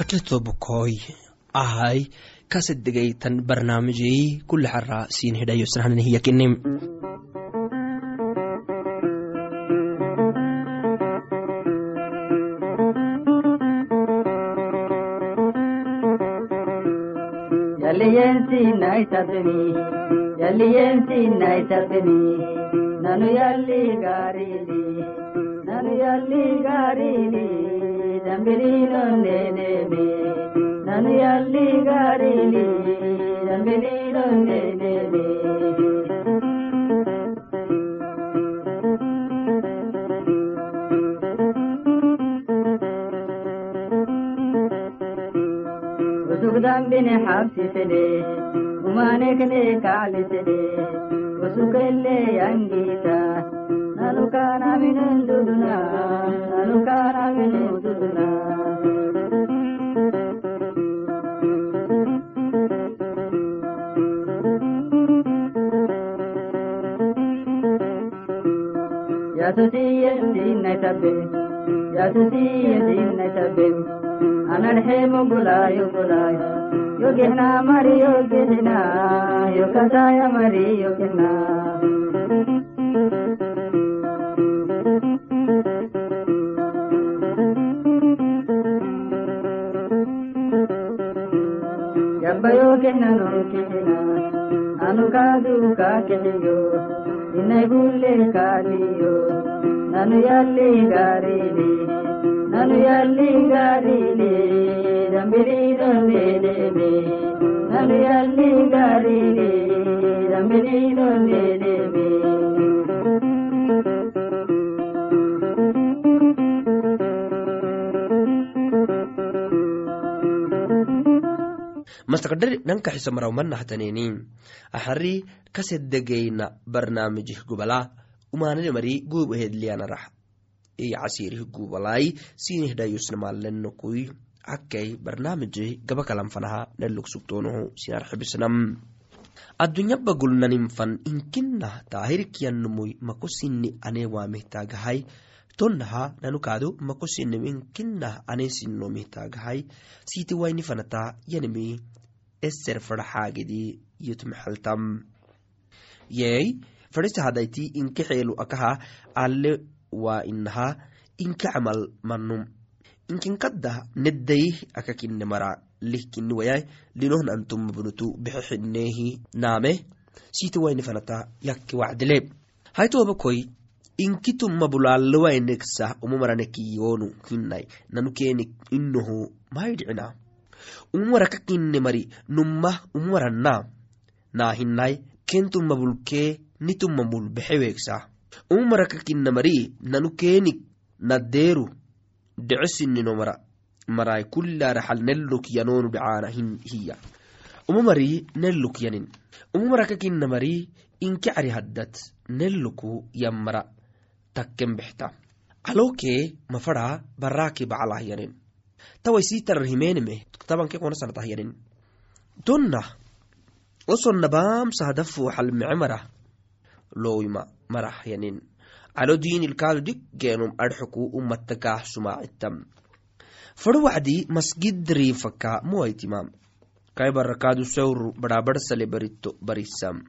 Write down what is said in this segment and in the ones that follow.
kacetobkoi ahai kasedegaytan barnaamijei kulexara siin hidhayosnahnanhiyakinim ನಾನು ಎಲ್ಲಿ ಗಾರೀನಿ ನಾನು ಎಲ್ಲಿ ಗಾರೀನಿ ರಂಬಿಲೀನೊಂದೇನೆ ನಾನು ಎಲ್ಲಿ ಗಾಡಿಲಿ ರಂಬಿಲೀನೊಂದೇನೆ ുഗ്ദാംബിനെ ഉമാനകനെ കാലിസലേ വസുകല്ലേ അംഗീത ಕಾಲಿಸದೆ ಹೊಸುಕಲ್ಲೇ ಅಂಗೀತ ನನು ಕಾನವಿನೊಂದುದುನ ನನು ಕಾನವಿನೊಂದುದುನ yasusiyesinnaitabe yasusiyesinnaitabe anarhemo gulayo gulayo yogihna ಅಬ್ಬಯೋ ಕೆನ್ನನು ಕಿನ ಅನು ಕಾದು ಕಾಕೆಯೋ ನಿನ್ನಗುಲ್ಲೇ ಕಾರಿಯೋ ನಾನು ಎಲ್ಲಿ ಗಾರಿಲಿ ನಾನು ಎಲ್ಲಿ ಗಾರಿಲಿ ರಂಬಿರಿ ರಂಬೇದೇವೆ ನಾನು ಎಲ್ಲಿ ಗಾರಿಲಿ ರಂಬಿರಿ ರಂಬೇದೇವೆ mastakdhari nanka xisamaraumanahataneni axari kasedegeyna barnaamijih gubala umanane mari gub ehedliyanarah i casirih gubalai sinihdayusnamalenokui akkay barnaamijih gabakalanfanaha nalog sugtonoho sinarxibisnam addunyaba gulnaninfan inkinah taahirkiyanumui makosini anewaamihtagahay tonnaha nanukaado makosinim inkinah aneesinomihtaagahay siti waini fanata yanimi eser faraxaagidi yutmaxaltam yey farisa hadayti inke xeelu akaha alle waa inaha inke camal manum inkinkadda neddayih akakine mara lihkini wayay linohnantumabnutu bexexinehi naame siti waini fanata yakke wacdile haytobakoi inkituma bulaalewaineksah umamaranekiyonu hinai nanukenik inoho mahaydhicina umumara kakine mari numah umumaranna naa hinai kentuma bulkee nituma mul bexeweeksa umumara kakina mari nanukenik naddeeru. Dhecesinino mara. Marai kullaraxal neluk yanonu dhacaana hiya umumari neluk yanin. Umumara kakina mari inke cari haddat neluku yammara. Takken bexta calokee mafara baraki bacalah yanin tawai sitarar himenime tabanke konasanatah yanin donna osonna baamsahadafu xalmece marah lowima marah yanin calo diinilkaadu diggeenum adxuku umattakah sumaacitam faro wacdi masgidriifaka muwaitimam kai barakaadu sawru barabarsale barito barisam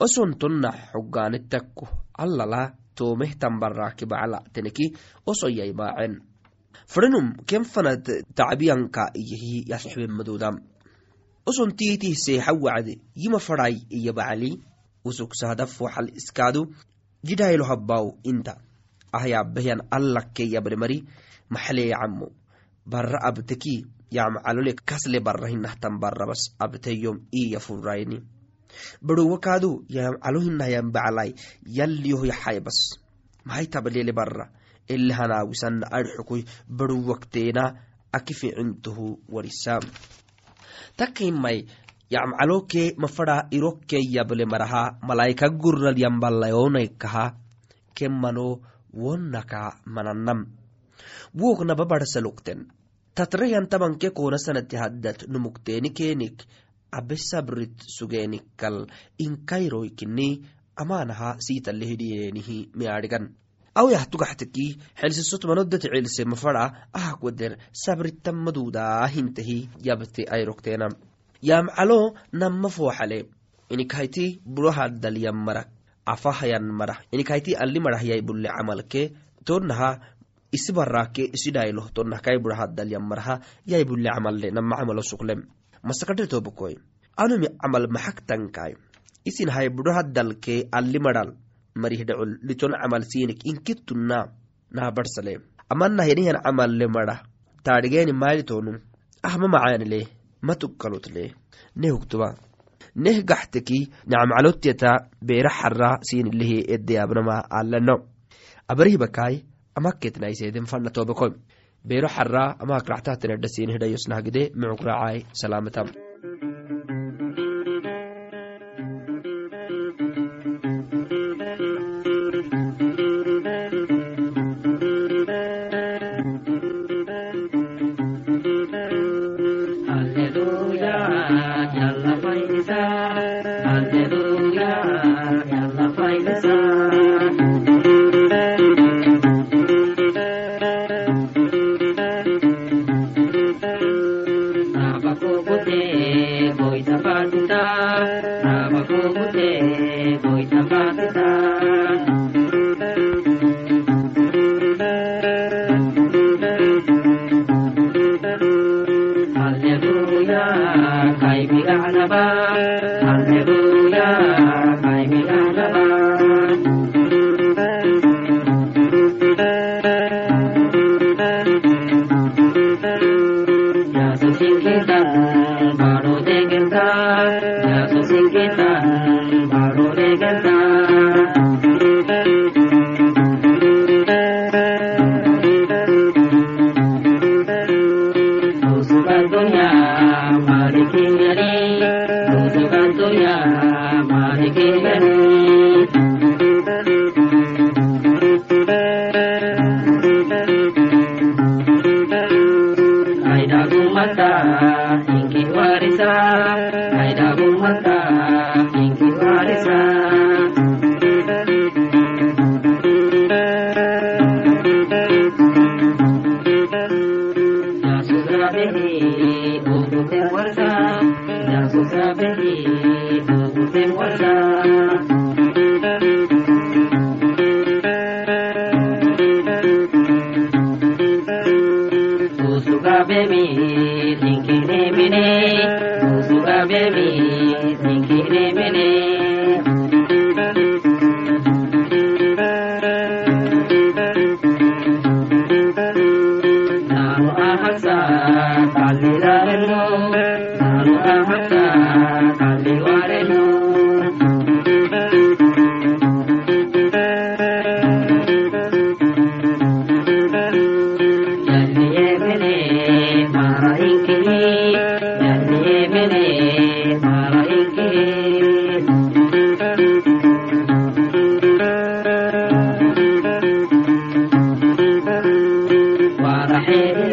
oson tonna xogaanettakku allala toomehtan baraki bacala teneki osoyai maacen frenum ken fanad tacbiyanka iyahi yasxbenmadodam oson tiitih seexa wacde yima farai iya bacali. Usuksahadaf waxal iskaadu jidhaylo habbaw inta. Ahyabehyan allakke yabremari maxlee camo abteki yamcalole kasle barra hinahtan abteyom iya furayni barowakaadu yamcalo baclai yalliyoh yaxaybas. Barra ele hanaawisana adxukoy barowakteena aki ficintohu warisam takkimai yamcaloke mafada irokke yable maraha malaika gurral yambalayonaykaha kemmano wonnaka mananam woknaba barsalukten tatrayan tabanke kona sanati haddat numukteeni keenik abe sabrit sugeenikal inkairoykini amaanaha siitalehidhiyeenihi miadhigan awiyah tugaxtaki xelsisotmanodati cilse mafada ahak wader sabritamadudahintahi yabte ayrokteena yamcalo nama fooxale burohadalyan marak afahayan marah inikahayti ali marahyay bulle camalke tonaha isi barake isi dhaylo tonah kai burahadalyan maraha yay bulle camalle nama camalo suklem masakadhe tobokoy anumi camal maxaktankai isin hay burohadalke ali maral marihdhacol liton camal sinik inkittunna naha barsale. Amanah yanihan camalle mara. Taadhigeeni maalitonum ahma macaanile matukkalutle ne hugtuba neh gaxteki nacmcalotyata beera xara sinilehi edeyaabnama alano abarihbakai amaketnaiseden fana tobako beero xara amak raxtahtenedha sinihidhayosnahgide micuk raacai salaamatam wata, na kusa bari a gudun wata. صاحبي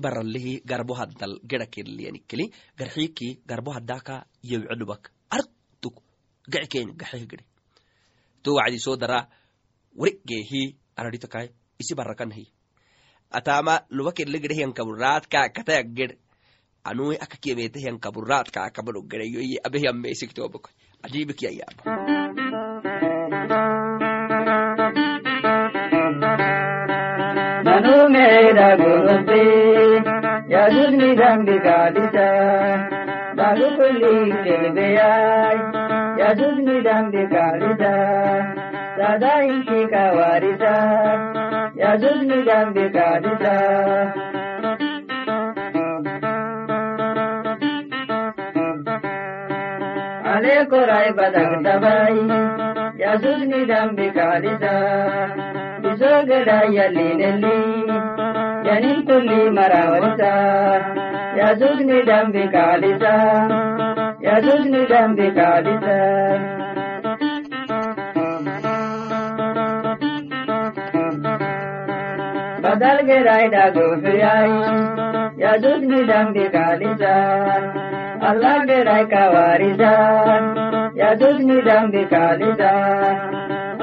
baralihi garbo haddal gera kerliyanikeli garxiiki garbo haddaka yewcedubak artuk gacikeen gaxeh gede to wacdi soodara warigeehi aradhitakai isi barakanahi atama luba kerle gede hiyankaburatka kataya ged. Anui akakiyemete ದುಮೇರ ಗುರುತಿ ಯದು ನಿರಂಬಿಕಾದಿತ ಬಾಗುಪುಲಿ ಚೆಲುವೆಯಾಯ್ ಯದು ನಿರಂಬಿಕಾದಿತ ಸದಾ ಇಂಕಿಕ ವಾರಿತ ಯದು ನಿರಂಬಿಕಾದಿತ ಅನೇಕ ರಾಯ್ ಬದಕ್ತ ಬೈ ಯದು ನಿರಂಬಿಕಾದಿತ ಜೋಗಡಯಲ್ಲಿನಲ್ಲಿ ಜನಿಲ್ ಕುಲ್ಲಿ ಮರಾವರಿಸ ಯಜುಜ್ ನಿಡಂಬಿ ಕಾಲಿಸ ಯಜುಜ್ ನಿಡಂಬಿ ಕಾಲಿಸ बदल के रायडा गोफियाई यजुज निडम बिकालिजा अल्लाह के राय का वारिजा यजुज निडम बिकालिजा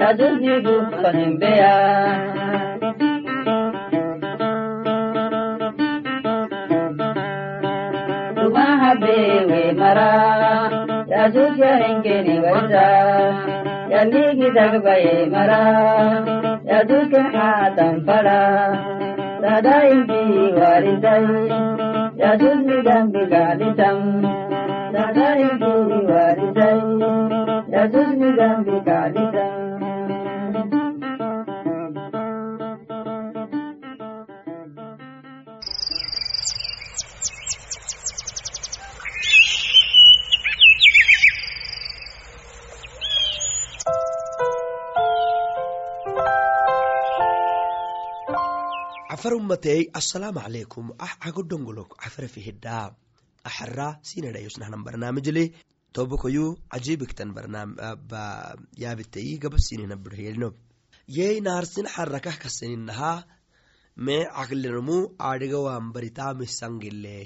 yajuzidu fanimbeya tumahabewe mara yajuzyaringeni waita yandigidagbaye mara yajuke hatanfara tadaimbi warintai yajuzmidambigalitam tadaimbi warintai yajuzmidambigalitam cafar ummatey assalaamu calaykum ah cago dongolok cafara fihidhaa axara sinadhayosnahnan barnaamijle tobokoyu cajibiktan yaabitayi gabasinina birhiyelno yey naarsin xarakah kaseninaha mee caqlinamu adhigawan baritamisangile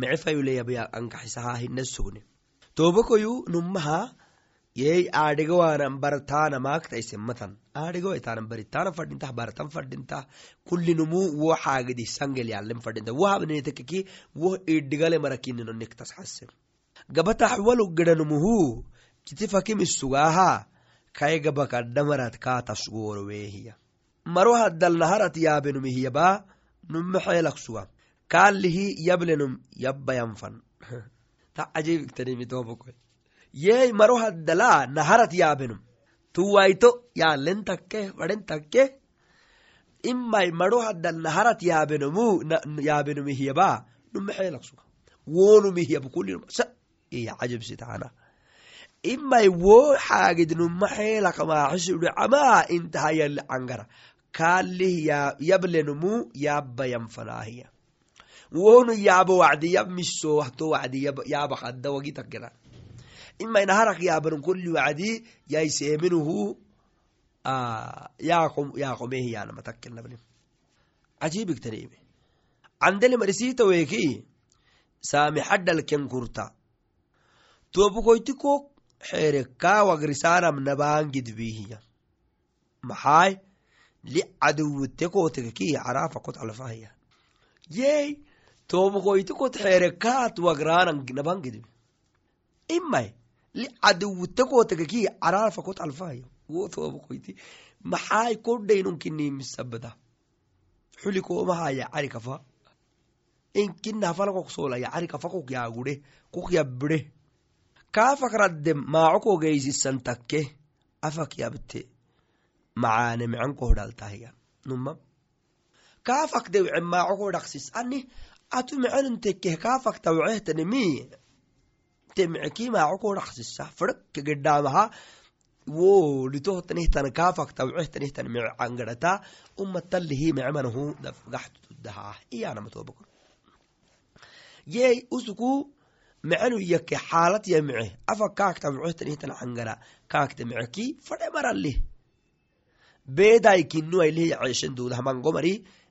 mece fayuleyabya numaha yey aadhigawanan bartaana maaktaisemmatan aadhigawaitaanan baritana fadhintah baratan fadhintah kullinumu wo xaagidi sangel yalen fadhinta. Wo wo idhigale marakinino niktas xasen gabatax walu gedanumuhu kiti fakimisugaha kai gabakadhamarat kaatasgorowehiya maro haddal naharat yaabenumihiyaba numme xeelak suga kaalihi yablenum yabbayanfan ta ajibiktanimitobokoy yey maro haddala naharat yaabenum tuwaito yaalen takke fadhen takke imai maro haddal naharat yaabenumu yaabenumihiyaba numme xeelak suga wonumihiyab kullinum sa iya cajabsitana imai wo xaagid numa xeelak maaxisudu camaa intaha yali cangara kaalih yablenumu yabbayanfanaahiya wonu yaaba wacdi yab miso wahto kadda wagi takkena imai naharak yaabanun kulli wacdi yaiseeminuhu yaqomehiyanama takkenabni cajibigtanime candele marisita weki saami xaddalken kurta. Tobukoyti kok xeereka wagrisaanam nabangidbihiya maxaay li caduwite kotekeki kot alfahiya yey tobukoyti kot wagraanan nabangidbi imay li caduwite kotekeki carafa kot alfahiya wo tobukoyti maxaay kodhaynunkinimisabada xuli komahaya cari kafa inkinafalakok solaya cari kafa kok yaagure kok yabbire kaafak raddem maaco afak yabte macaane mican numa. Kaafak dewce maaco ani atu mecenun tekkeh tawcehtani te mece maaco ko dhaksisa fadhak gedhaamaha wo litohtanihtan kaafak tawcehtanihtani mece cangadhata umatalihi mecemanahu dafgaxtudahaa iyanamatoobako yey usuku mecenu yake xaalat ya mece afa kaakta mecehtanihtana cangara kaakta meceki fadhe maralih beeday kinu ailih yaceeshan duudah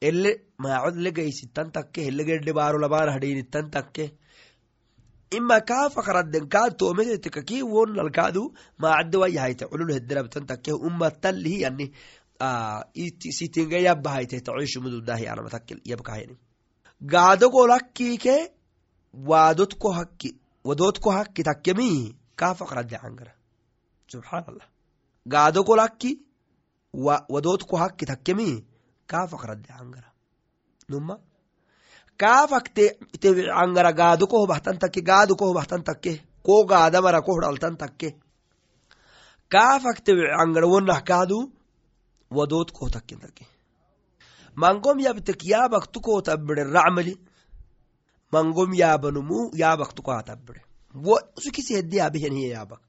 ele maacod le gaysitan takke helegedhe baaro lamaan hadhiinitan takke. Ima kaafakradden kaa toometetika ki wonnalkaadu maacadde wayahayte culul hederabtan takke umatalihi yani sitinga yabahayte tacoishumududahi anamatakkel yabkahayni gaadogolakkike waadotko hakki wadotko hakki takkemi kaafakradde cangara subxaan allah gaadogolakki wadotko hakki takkemi kaafakradde cangara numa kaafak te cangara gaado ko hobahtan takke gaado ko hobahtan takke ko gaadamara ko hodhaltan takke kaafak te cangara wonnah kaadu wadood ko takken takke mangom yabtek yaabak tuko tabbire racmali mangom yaabanumu yaabak tuko tabbire sukisi hedde yaabihen hiye yaabak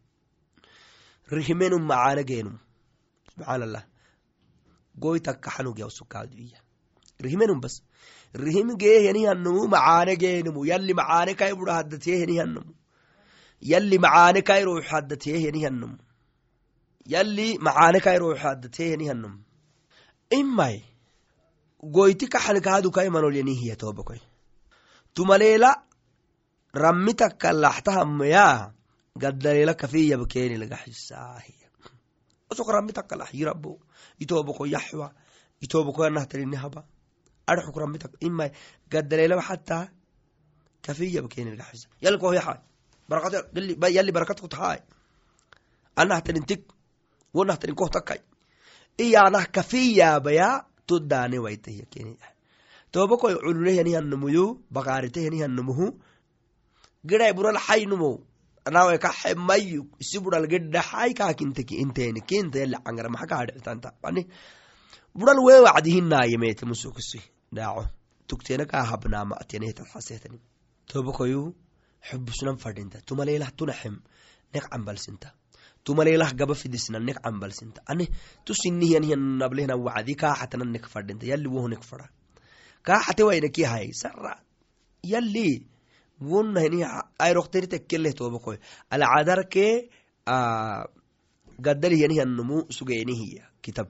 rihimenum macaana geenum subxaan allah goy takka xanug yaw sukaadu iya rihimenum bas. Rihim geehenihannumu macaane geenumu yalli macaane kai budha haddateehenihannumu yalli macaane kai ruux haddateehenihannumu yalli macaane kai ruux haddateehenihannumu imay goyti kaxanikaadu kai manolyanihiya toobakoy tumaleela rammi takka laxtahamaya gaddaleela kafiyab keeni laga xisaahiya osok rammi takka itobako yaxwa itobako yanahtalini haba arxuk rammi tak imay gaddaleelaba xataa kafiyab keeni laga xisa yalli koh yaxay barakat takkay iyanah kafiyaabaya toddaane waitahiya keeni tobakoy cululehyanihannumuyu bakaaritehenihannumuhu giday bural xaynumo nawe kaxe mayu isi bural gedhaxay kaakinteki inteeni kinta yali cangara maxa kaadhictanta ani bural wee wacdihinaayemeete musukisi dhaaco tugteena kaa habnaama atyanehetat xaseetani tobakoyu xubusnan fadhinta tumaleelah tunaxem nek cambalsinta tumaleelah gaba fidisna. Nek cambalsinta ani tusinihyanihyan nablehna wacdi kaaxatana nek fadhinta yali wohu nek fadha kaaxate waynaki hay sara yali wonahini ayrokhteri tekkeleh tobakoy alcadarke gadalihyanihyannumu sugeenihiya kitab.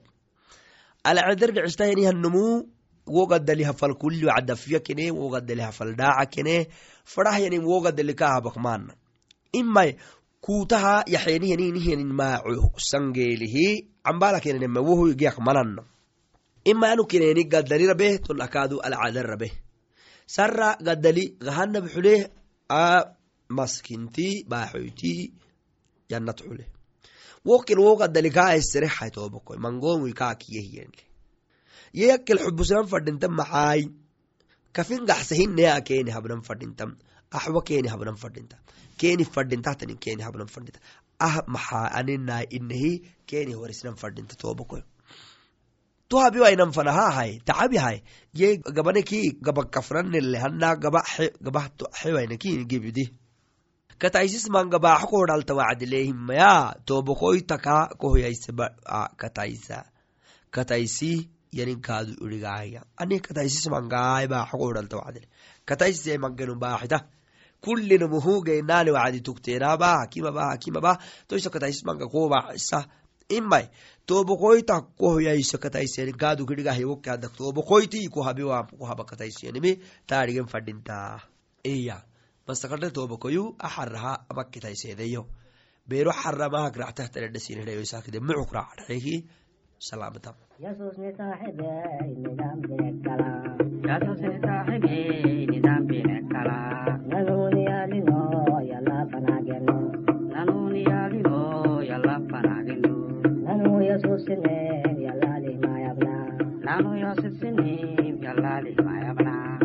Alcadar dhicistahyanihyannumu wogadaliha fal kulli wacdafya kene wogadaliha fal dhaaca kene fadhahyanin wogadali kahabakmaana imay kuutaha yaxeenihyaninihyanin maaco sangeelihi cambala kenenema wohu giyak mananna ima anu kineni gadali rabeh tolakaadu alcadar rabeh sara gadali gahanab xuleh a maskinti baaxoyti yanat xule wokil wo gadali kaaesere toobako mangomui kaakiyehiyenle yeyakkel xubusinan fadhinta maxaay kafin gaxsahinea keeni habnan fadhintam axwa keeni habnan fadhinta keeni fadhintahtanin keeni habnan fadhinta ah maxaa aninaa inahi keeni horisnan fadhinta toobakoy tuhabiwainan fanahahay ye gabaneki gabakafranele hana gaba gaba xewainaki gebidi kataisis man gabaxo kohodhalta wacdileehimaya tobokoytaka kohoyaise kataisa kataisi yanin kaadu irigaaya ani kataisis mangaay baaxo kohodhalta wacdile kataisise mangenu baaxita kullinumuhu geenaani wacdi tukteenaba hakimaba hakimaba toisa kataisis manga kobaxisa imai tobokoyta kohoyaisekataisen gaadugirigahewokkeadak tobokoyti kohabewamkohabakataisenimi taarigen fadhintaa iya masakade tobokoyu axaraha amakkitaiseedeyo beero xaramahak ractahtaredhasinheyoisakdemucuk raacdhaeki salaamtam nidam bine. sinem yallali mayabna nanu yosef sinem mayabna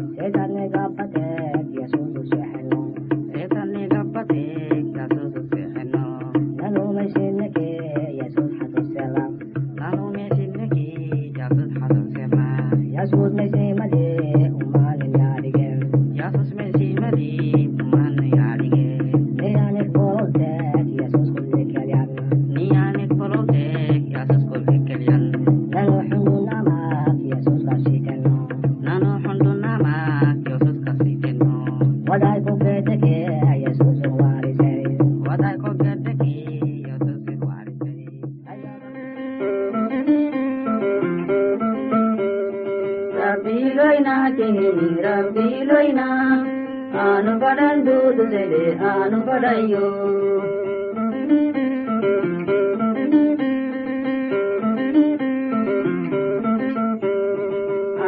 aanu fadhayo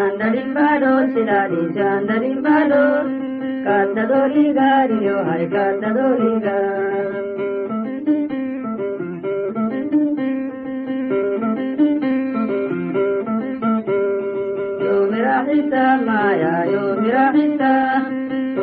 andarimbado silaalise andarimbado kattadoligaariyo hay kattadoliga yoomiraxisa maya yoomiraxisa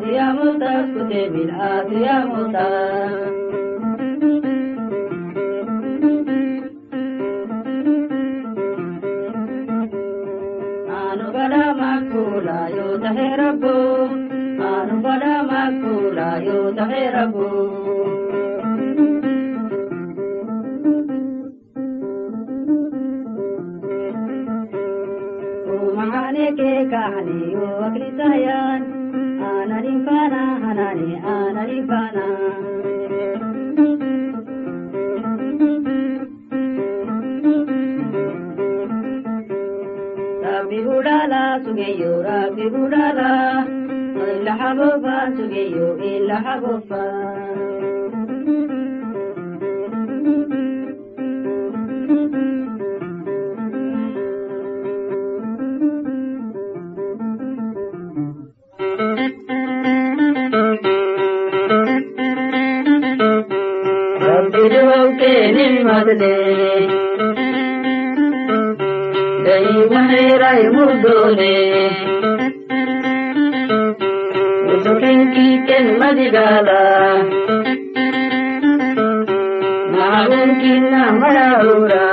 kilisa Inaudite fuhadu adibita Adiyamuta kutebil adiyamuta Anu bada makula yo tahe rabbu Anu bada makula yo tahe rabbu Umahane ke kahani yo akritayan Anarifana hanani anarifana Rabbi budala sugeyo Rabbi budala Illa haboba sugeyo illa haboba nimadle Dai maherai mudole Usukin kiken madigala Magun kinna marahura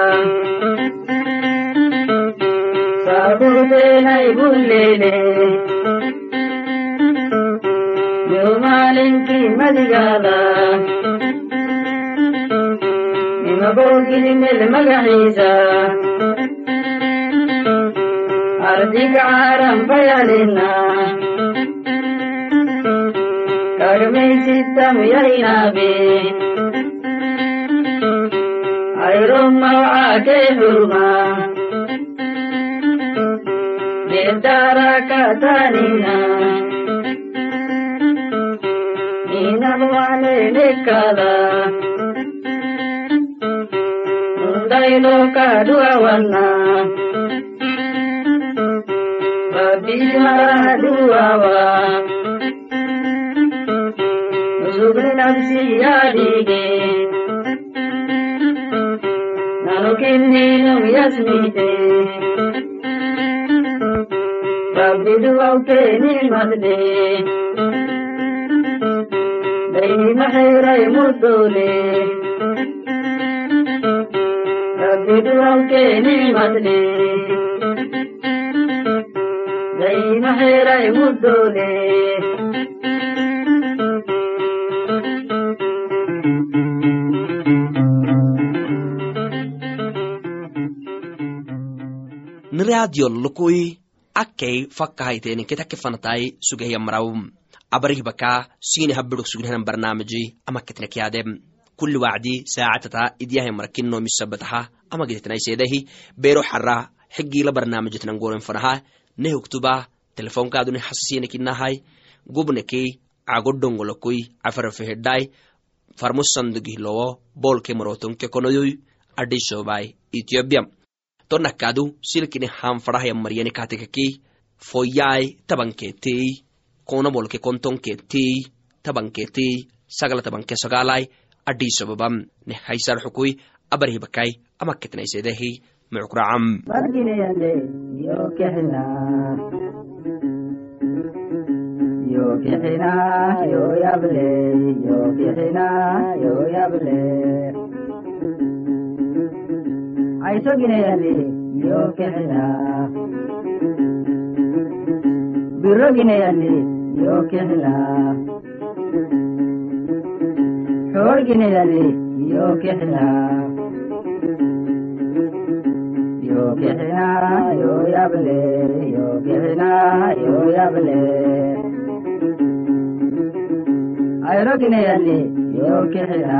Saburde nai bullele Yumalin ki madigala maboginimel magaciisa ardiga caranbayalina kagmaysitam Babila duawa Zubri nafsi yadige Nanu kinninu yasmite Babbi duauke nimadde Dai mahairai muddole Babbi duauke nimadde Dai mahairai muddole niradiol lukui akkei fakkahayteni ketake fanatai sugehiyamaraw abarih baka sini habidok sugnehanan barnaamiji ama ketnekyade kuli wacdi saacatata idyahay marakinno misabataha ama gedetnaisedahi bero xara xigila barnaamijitnan goren fanaha ne huktuba telefonkaduni hasasinekinahai gubnekei cagodongolokui cafarafehedai farmusandugihlowo bolke marotonke konoyoy adhisobai ethiopia tonakadu silkini hanfarahaya maryani foyai tabanketei kona bolke kontonke tey tabanke tey sagala tabanke sagalai adhisababam ne haysar xukui abarhibakai amaketnaisedehi mucukracam yo yo kexina yo kexina ಜೋಗಿನಿನಲ್ಲಿ ಯೋಗ್ಯತನ ಯೋಗ್ಯತನ ಯೋಯಬಲೆ ಯೋಗ್ಯತನ ಯೋಯಬಲೆ ಅರೋಗಿನೆಯಲ್ಲಿ ಯೋಗ್ಯತನ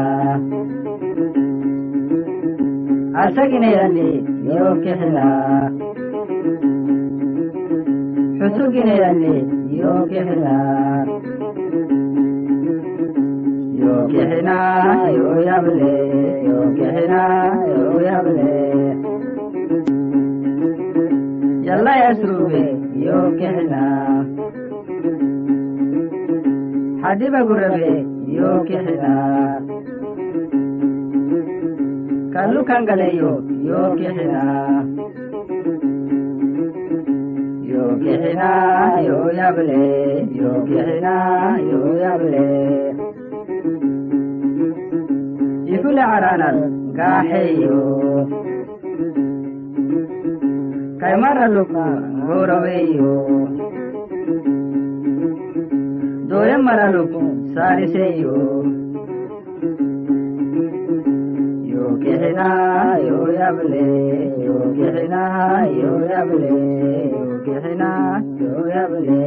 ಅಸಗಿನೆಯಲ್ಲಿ ಯೋಗ್ಯತನ ಹುಸುಗಿನೆಯಲ್ಲಿ ಯೋಗ್ಯತನ يوكهنا يويبلي يوكهنا يويبلي يلا يا سروبي يوكهنا حديبة قربي يوكهنا كلو كان قليو يوكهنا يوكهنا يويبلي يوكهنا يويبلي tulaaranan gaaheeyo kaymara luku goroweeyo doore mara luku saariseeyo yoo kixinaa yoo yable yoo kixinaa yoo yable yoo kixinaa yoo yable